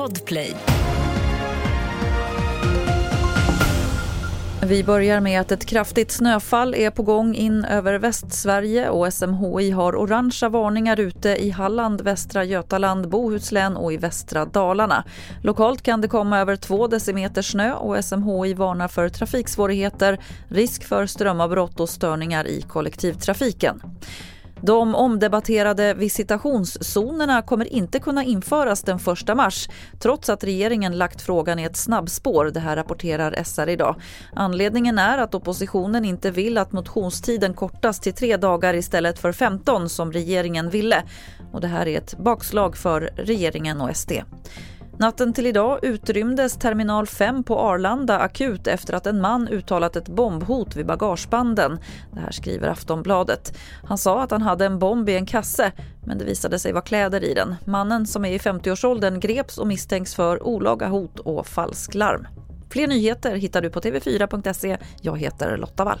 Podplay. Vi börjar med att ett kraftigt snöfall är på gång in över Västsverige och SMHI har orangea varningar ute i Halland, Västra Götaland, Bohuslän och i västra Dalarna. Lokalt kan det komma över två decimeter snö och SMHI varnar för trafiksvårigheter, risk för strömavbrott och störningar i kollektivtrafiken. De omdebatterade visitationszonerna kommer inte kunna införas den 1 mars trots att regeringen lagt frågan i ett snabbspår. Det här rapporterar SR idag. Anledningen är att oppositionen inte vill att motionstiden kortas till tre dagar istället för 15 som regeringen ville. Och det här är ett bakslag för regeringen och SD. Natten till idag utrymdes terminal 5 på Arlanda akut efter att en man uttalat ett bombhot vid bagagebanden. Det här skriver Aftonbladet. Han sa att han hade en bomb i en kasse, men det visade sig vara kläder i den. Mannen som är i 50-årsåldern greps och misstänks för olaga hot och falsklarm. Fler nyheter hittar du på tv4.se. Jag heter Lotta Wall